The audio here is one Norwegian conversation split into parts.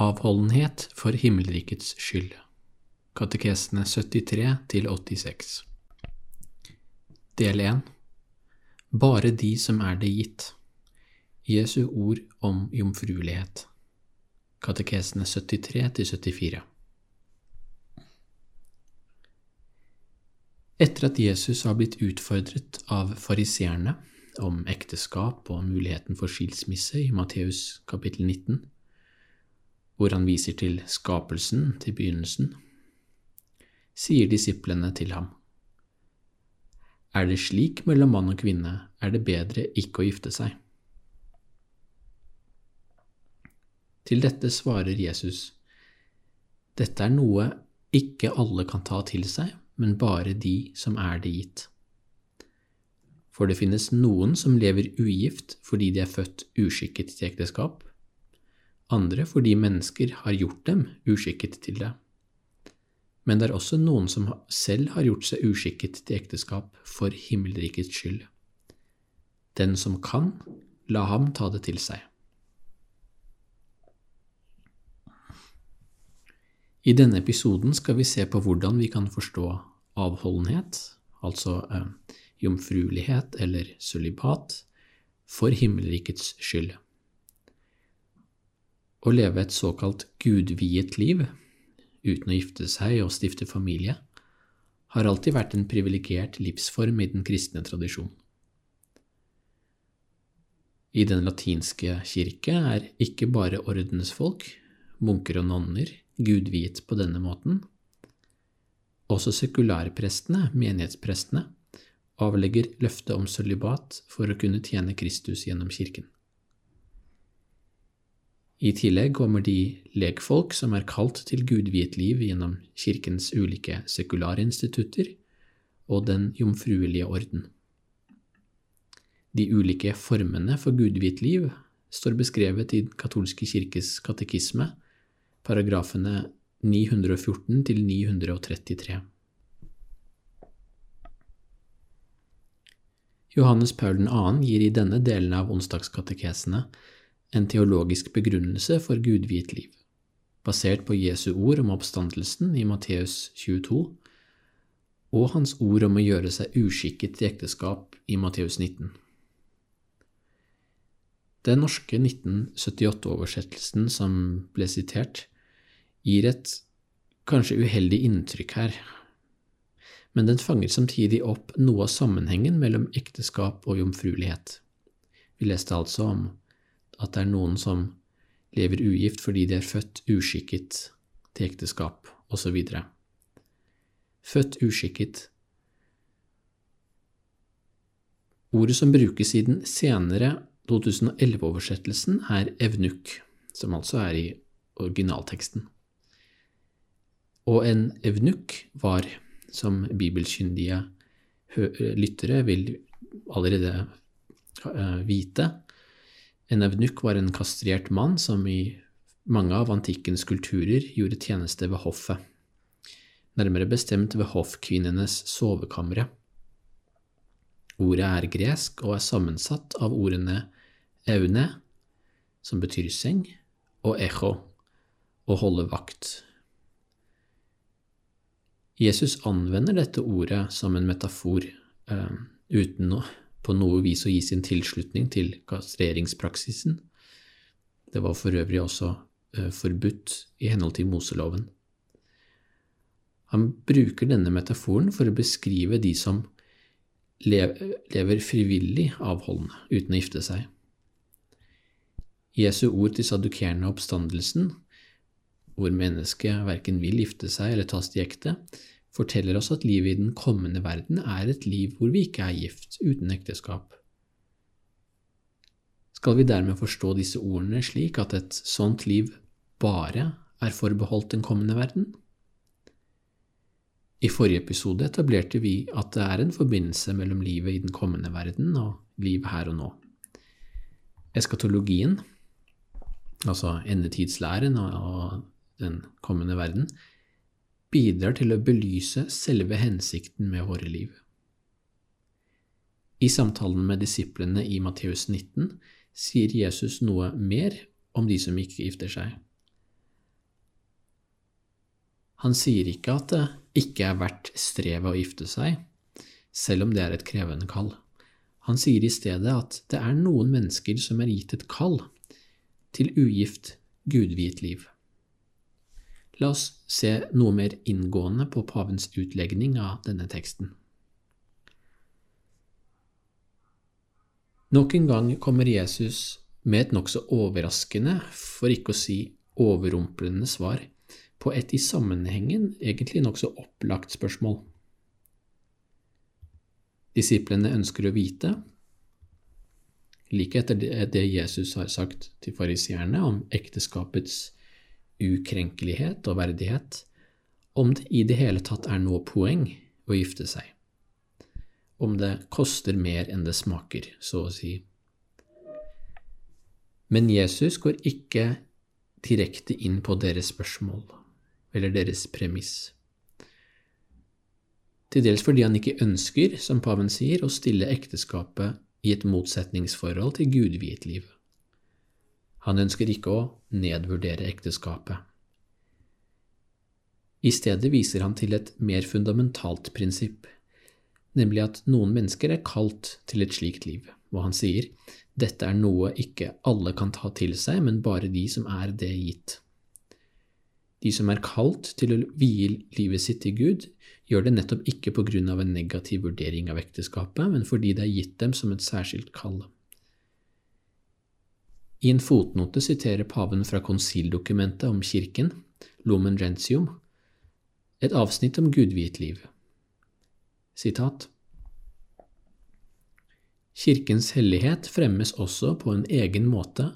Avholdenhet for himmelrikets skyld. Katekesene 73–86 Del 1 Bare de som er det gitt. Jesu ord om jomfruelighet. Katekesene 73–74 Etter at Jesus har blitt utfordret av fariseerne om ekteskap og muligheten for skilsmisse i Matteus kapittel 19, hvor han viser til skapelsen til begynnelsen, sier disiplene til ham. Er det slik mellom mann og kvinne, er det bedre ikke å gifte seg. Til dette svarer Jesus, dette er noe ikke alle kan ta til seg, men bare de som er det gitt. For det finnes noen som lever ugift fordi de er født uskikket til ekteskap, andre fordi mennesker har gjort dem uskikket til det. Men det er også noen som selv har gjort seg uskikket til ekteskap for himmelrikets skyld. Den som kan, la ham ta det til seg. I denne episoden skal vi se på hvordan vi kan forstå avholdenhet, altså eh, jomfruelighet eller sølibat, for himmelrikets skyld. Å leve et såkalt gudviet liv, uten å gifte seg og stifte familie, har alltid vært en privilegert livsform i den kristne tradisjonen. I den latinske kirke er ikke bare ordensfolk, munker og nonner, gudviet på denne måten. Også sekulærprestene, menighetsprestene, avlegger løftet om sølibat for å kunne tjene Kristus gjennom kirken. I tillegg kommer de lekfolk som er kalt til gudviet liv gjennom kirkens ulike sekularinstitutter og den jomfruelige orden. De ulike formene for gudviet liv står beskrevet i Den katolske kirkes katekisme, paragrafene 914 til 933. Johannes Paul 2. gir i denne delen av onsdagskatekesene en teologisk begrunnelse for gudviet liv, basert på Jesu ord om oppstandelsen i Matteus 22 og hans ord om å gjøre seg uskikket til ekteskap i Matteus 19. Den norske 1978-oversettelsen som ble sitert, gir et kanskje uheldig inntrykk her, men den fanger samtidig opp noe av sammenhengen mellom ekteskap og jomfruelighet. Vi leste altså om at det er noen som lever ugift fordi de er født uskikket til ekteskap, osv. Født uskikket. Ordet som brukes i den senere 2011-oversettelsen, er evnuk, som altså er i originalteksten. Og en evnuk var som bibelkyndige lyttere vil allerede vite. En evnuk var en kastrert mann som i mange av antikkens kulturer gjorde tjeneste ved hoffet, nærmere bestemt ved hoffkvinnenes sovekamre. Ordet er gresk og er sammensatt av ordene eune, som betyr seng, og echo, å holde vakt. Jesus anvender dette ordet som en metafor, eh, uten å på noe vis å gi sin tilslutning til kastreringspraksisen. Det var for øvrig også eh, forbudt i henhold til Moseloven. Han bruker denne metaforen for å beskrive de som lever frivillig avholdende uten å gifte seg. Jesu ord til sadukerende oppstandelsen hvor mennesket verken vil gifte seg eller tas til ekte, forteller oss at livet i den kommende verden er et liv hvor vi ikke er gift, uten ekteskap. Skal vi dermed forstå disse ordene slik at et sånt liv bare er forbeholdt den kommende verden? I forrige episode etablerte vi at det er en forbindelse mellom livet i den kommende verden og livet her og nå. Eskatologien, altså endetidslæren og den kommende verden, bidrar til å belyse selve hensikten med våre liv. I samtalen med disiplene i Matteus 19 sier Jesus noe mer om de som ikke gifter seg. Han sier ikke at det ikke er verdt strevet å gifte seg, selv om det er et krevende kall. Han sier i stedet at det er noen mennesker som er gitt et kall til ugift, gudviet liv. La oss se noe mer inngående på pavens utlegning av denne teksten. Nok en gang kommer Jesus med et nokså overraskende, for ikke å si overrumplende svar på et i sammenhengen egentlig nokså opplagt spørsmål. Disiplene ønsker å vite, like etter det Jesus har sagt til fariseerne om ekteskapets ukrenkelighet og verdighet, om det i det hele tatt er noe poeng å gifte seg, om det koster mer enn det smaker, så å si. Men Jesus går ikke direkte inn på deres spørsmål eller deres premiss. Til dels fordi han ikke ønsker, som paven sier, å stille ekteskapet i et motsetningsforhold til gudviet liv. Han ønsker ikke å nedvurdere ekteskapet. I stedet viser han til et mer fundamentalt prinsipp, nemlig at noen mennesker er kalt til et slikt liv, og han sier dette er noe ikke alle kan ta til seg, men bare de som er det gitt. De som er kalt til å vie livet sitt til Gud, gjør det nettopp ikke på grunn av en negativ vurdering av ekteskapet, men fordi det er gitt dem som et særskilt kall. I en fotnote siterer paven fra konsildokumentet om kirken, Lumen Gentium, et avsnitt om gudviet liv. Sitat Kirkens hellighet fremmes også på en egen måte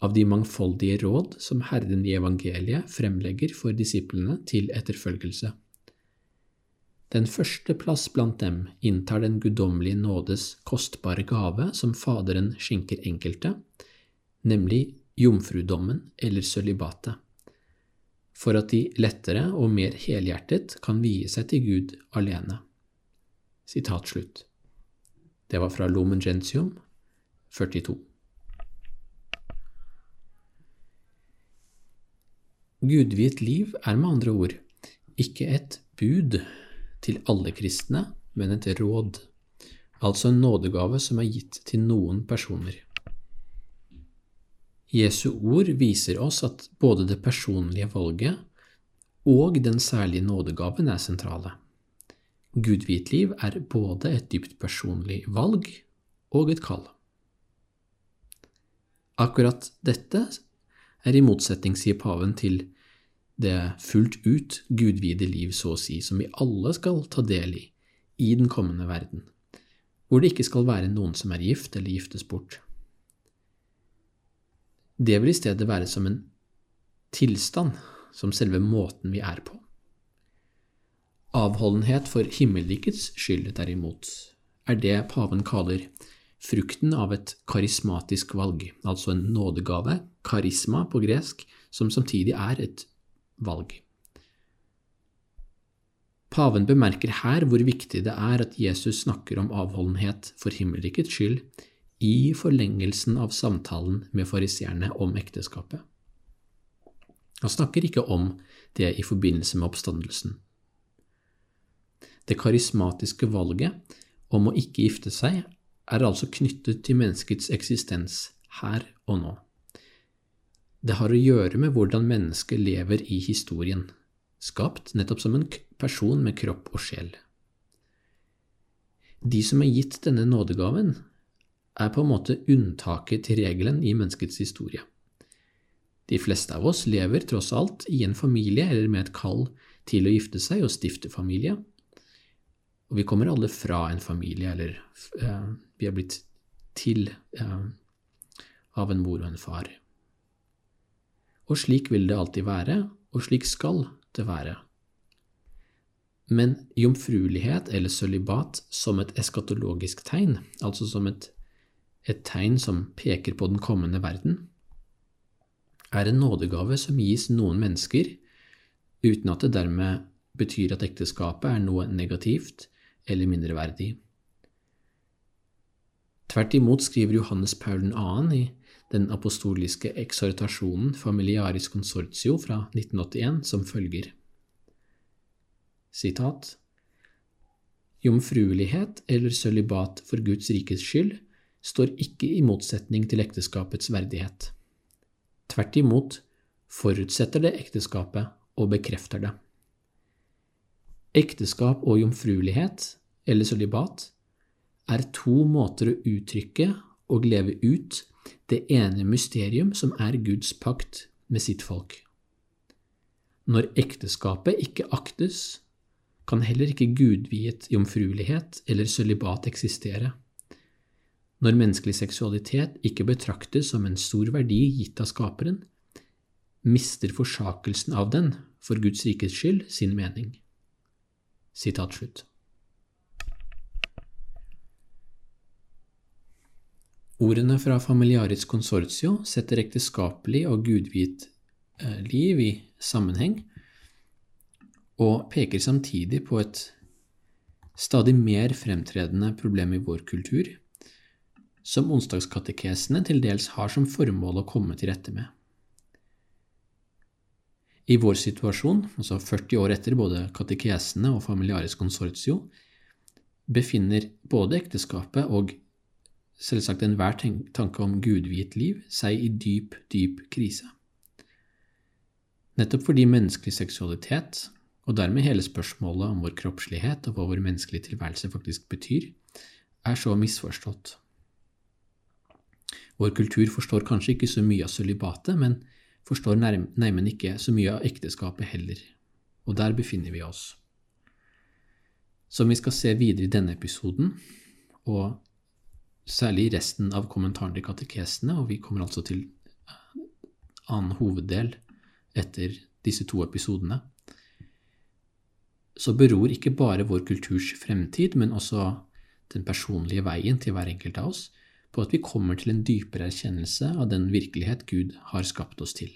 av de mangfoldige råd som Herren i evangeliet fremlegger for disiplene til etterfølgelse. Den første plass blant dem inntar den guddommelige nådes kostbare gave som Faderen skjenker enkelte, nemlig jomfrudommen eller sølibatet, for at de lettere og mer helhjertet kan vie seg til Gud alene. Sitat slutt. Det var fra Lumen Gentium 42. Gudviet liv er med andre ord ikke et bud til alle kristne, men et råd, altså en nådegave som er gitt til noen personer. Jesu ord viser oss at både det personlige valget og den særlige nådegaven er sentrale. Gudviet liv er både et dypt personlig valg og et kall. Akkurat dette er i motsetning, sier paven, til det fullt ut gudvide liv, så å si, som vi alle skal ta del i i den kommende verden, hvor det ikke skal være noen som er gift eller giftes bort. Det vil i stedet være som en tilstand, som selve måten vi er på. Avholdenhet for himmelrikets skyld, derimot, er det paven kaller frukten av et karismatisk valg, altså en nådegave, karisma på gresk, som samtidig er et valg. Paven bemerker her hvor viktig det er at Jesus snakker om avholdenhet for himmelrikets skyld i forlengelsen av samtalen med fariseerne om ekteskapet. Han snakker ikke om det i forbindelse med oppstandelsen. Det karismatiske valget om å ikke gifte seg er altså knyttet til menneskets eksistens her og nå. Det har å gjøre med hvordan mennesket lever i historien, skapt nettopp som en person med kropp og sjel. De som er gitt denne nådegaven, er på en måte unntaket til regelen i menneskets historie. De fleste av oss lever tross alt i en familie eller med et kall til å gifte seg og stifte familie. Og vi kommer alle fra en familie, eller eh, vi er blitt til eh, av en mor og en far. og slik vil det alltid være, og slik skal det være. Men jomfruelighet eller sølibat som et eskatologisk tegn, altså som et, et tegn som peker på den kommende verden, er en nådegave som gis noen mennesker, uten at det dermed betyr at ekteskapet er noe negativt eller mindreverdig. Tvert imot skriver Johannes Paul 2. i den apostoliske eksortasjonen Familiaris Consortio fra 1981 som følger. Sitat Jomfruelighet eller sølibat for Guds rikes skyld står ikke i motsetning til ekteskapets verdighet. Tvert imot forutsetter det ekteskapet og bekrefter det. Ekteskap og jomfruelighet, eller sølibat, er to måter å uttrykke og leve ut det ene mysterium som er Guds pakt med sitt folk. Når ekteskapet ikke aktes, kan heller ikke gudviet jomfruelighet eller sølibat eksistere. Når menneskelig seksualitet ikke betraktes som en stor verdi gitt av Skaperen, mister forsakelsen av den, for Guds rikes skyld, sin mening. Sitat slutt. Ordene fra Familiaris Consortio setter ekteskapelig og gudviet eh, liv i sammenheng, og peker samtidig på et stadig mer fremtredende problem i vår kultur, som onsdagskatekesene til dels har som formål å komme til rette med. I vår situasjon, altså 40 år etter både katekesene og Familiaris Consortio, befinner både ekteskapet og selvsagt enhver tanke om gudviet liv seg i dyp, dyp krise. Nettopp fordi menneskelig seksualitet, og dermed hele spørsmålet om vår kroppslighet og hva vår menneskelige tilværelse faktisk betyr, er så misforstått. Vår kultur forstår kanskje ikke så mye av sølibatet, men forstår neimen ikke så mye av ekteskapet heller, og der befinner vi oss. Som vi skal se videre i denne episoden, og særlig i resten av kommentaren til katekesene, og vi kommer altså til eh, annen hoveddel etter disse to episodene, så beror ikke bare vår kulturs fremtid, men også den personlige veien til hver enkelt av oss, på at vi kommer til en dypere erkjennelse av den virkelighet Gud har skapt oss til.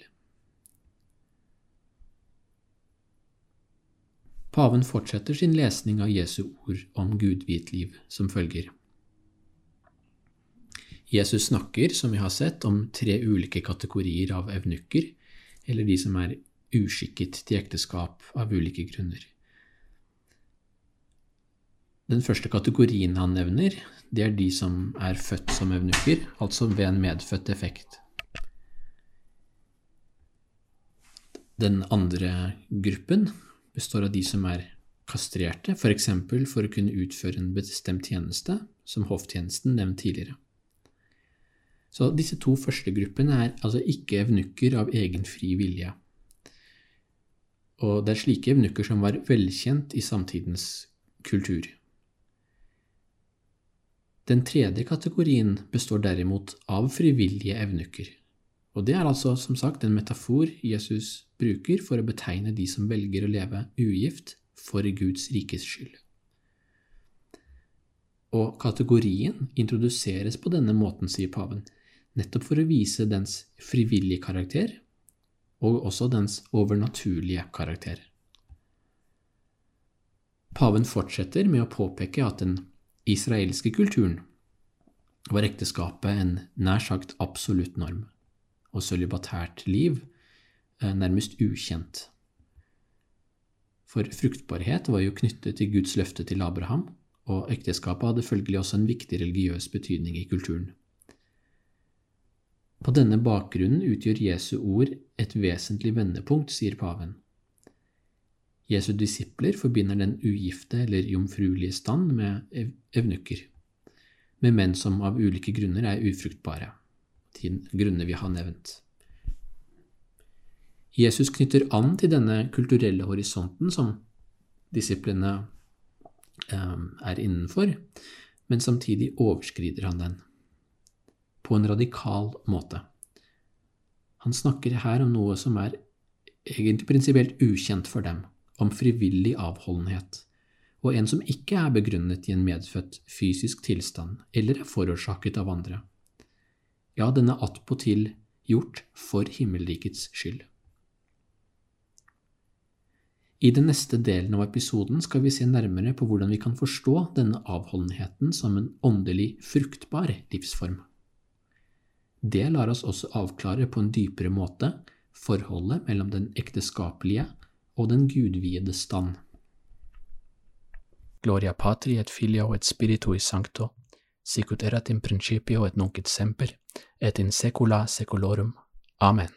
Paven fortsetter sin lesning av Jesu ord om gudvidt liv som følger. Jesus snakker, som vi har sett, om tre ulike kategorier av evnukker, eller de som er uskikket til ekteskap av ulike grunner. Den første kategorien han nevner, det er de som er født som evnukker, altså ved en medfødt effekt. Den andre gruppen består av de som er kastrerte, f.eks. For, for å kunne utføre en bestemt tjeneste, som hofftjenesten nevnt tidligere. Så disse to første gruppene er altså ikke evnukker av egen fri vilje. Og det er slike evnukker som var velkjent i samtidens kultur. Den tredje kategorien består derimot av frivillige evnukker. Og det er altså som sagt en metafor Jesus bruker for å betegne de som velger å leve ugift for Guds rikes skyld. Og kategorien introduseres på denne måten, sier paven, nettopp for å vise dens frivillige karakter, og også dens overnaturlige karakter. Paven fortsetter med å påpeke at den israelske kulturen var ekteskapet en nær sagt absolutt norm, og sølibatært liv eh, nærmest ukjent. For fruktbarhet var jo knyttet til Guds løfte til Abraham, og ekteskapet hadde følgelig også en viktig religiøs betydning i kulturen. På denne bakgrunnen utgjør Jesu ord et vesentlig vendepunkt, sier paven. Jesu disipler forbinder den ugifte eller jomfruelige stand med evnukker, med menn som av ulike grunner er ufruktbare, til grunner vi har nevnt. Jesus knytter an til denne kulturelle horisonten som disiplene eh, er innenfor, men samtidig overskrider han den på en radikal måte. Han snakker her om noe som er egentlig prinsipielt ukjent for dem, om frivillig avholdenhet, og en som ikke er begrunnet i en medfødt fysisk tilstand eller er forårsaket av andre. Ja, den er attpåtil gjort for himmelrikets skyld. I den neste delen av episoden skal vi se nærmere på hvordan vi kan forstå denne avholdenheten som en åndelig fruktbar livsform. Det lar oss også avklare på en dypere måte forholdet mellom den ekteskapelige og den gudviede stand. Gloria patri et filio et spiritui sancto, sicut erat in principio et nunc et semper, et in secula saeculorum. Amen.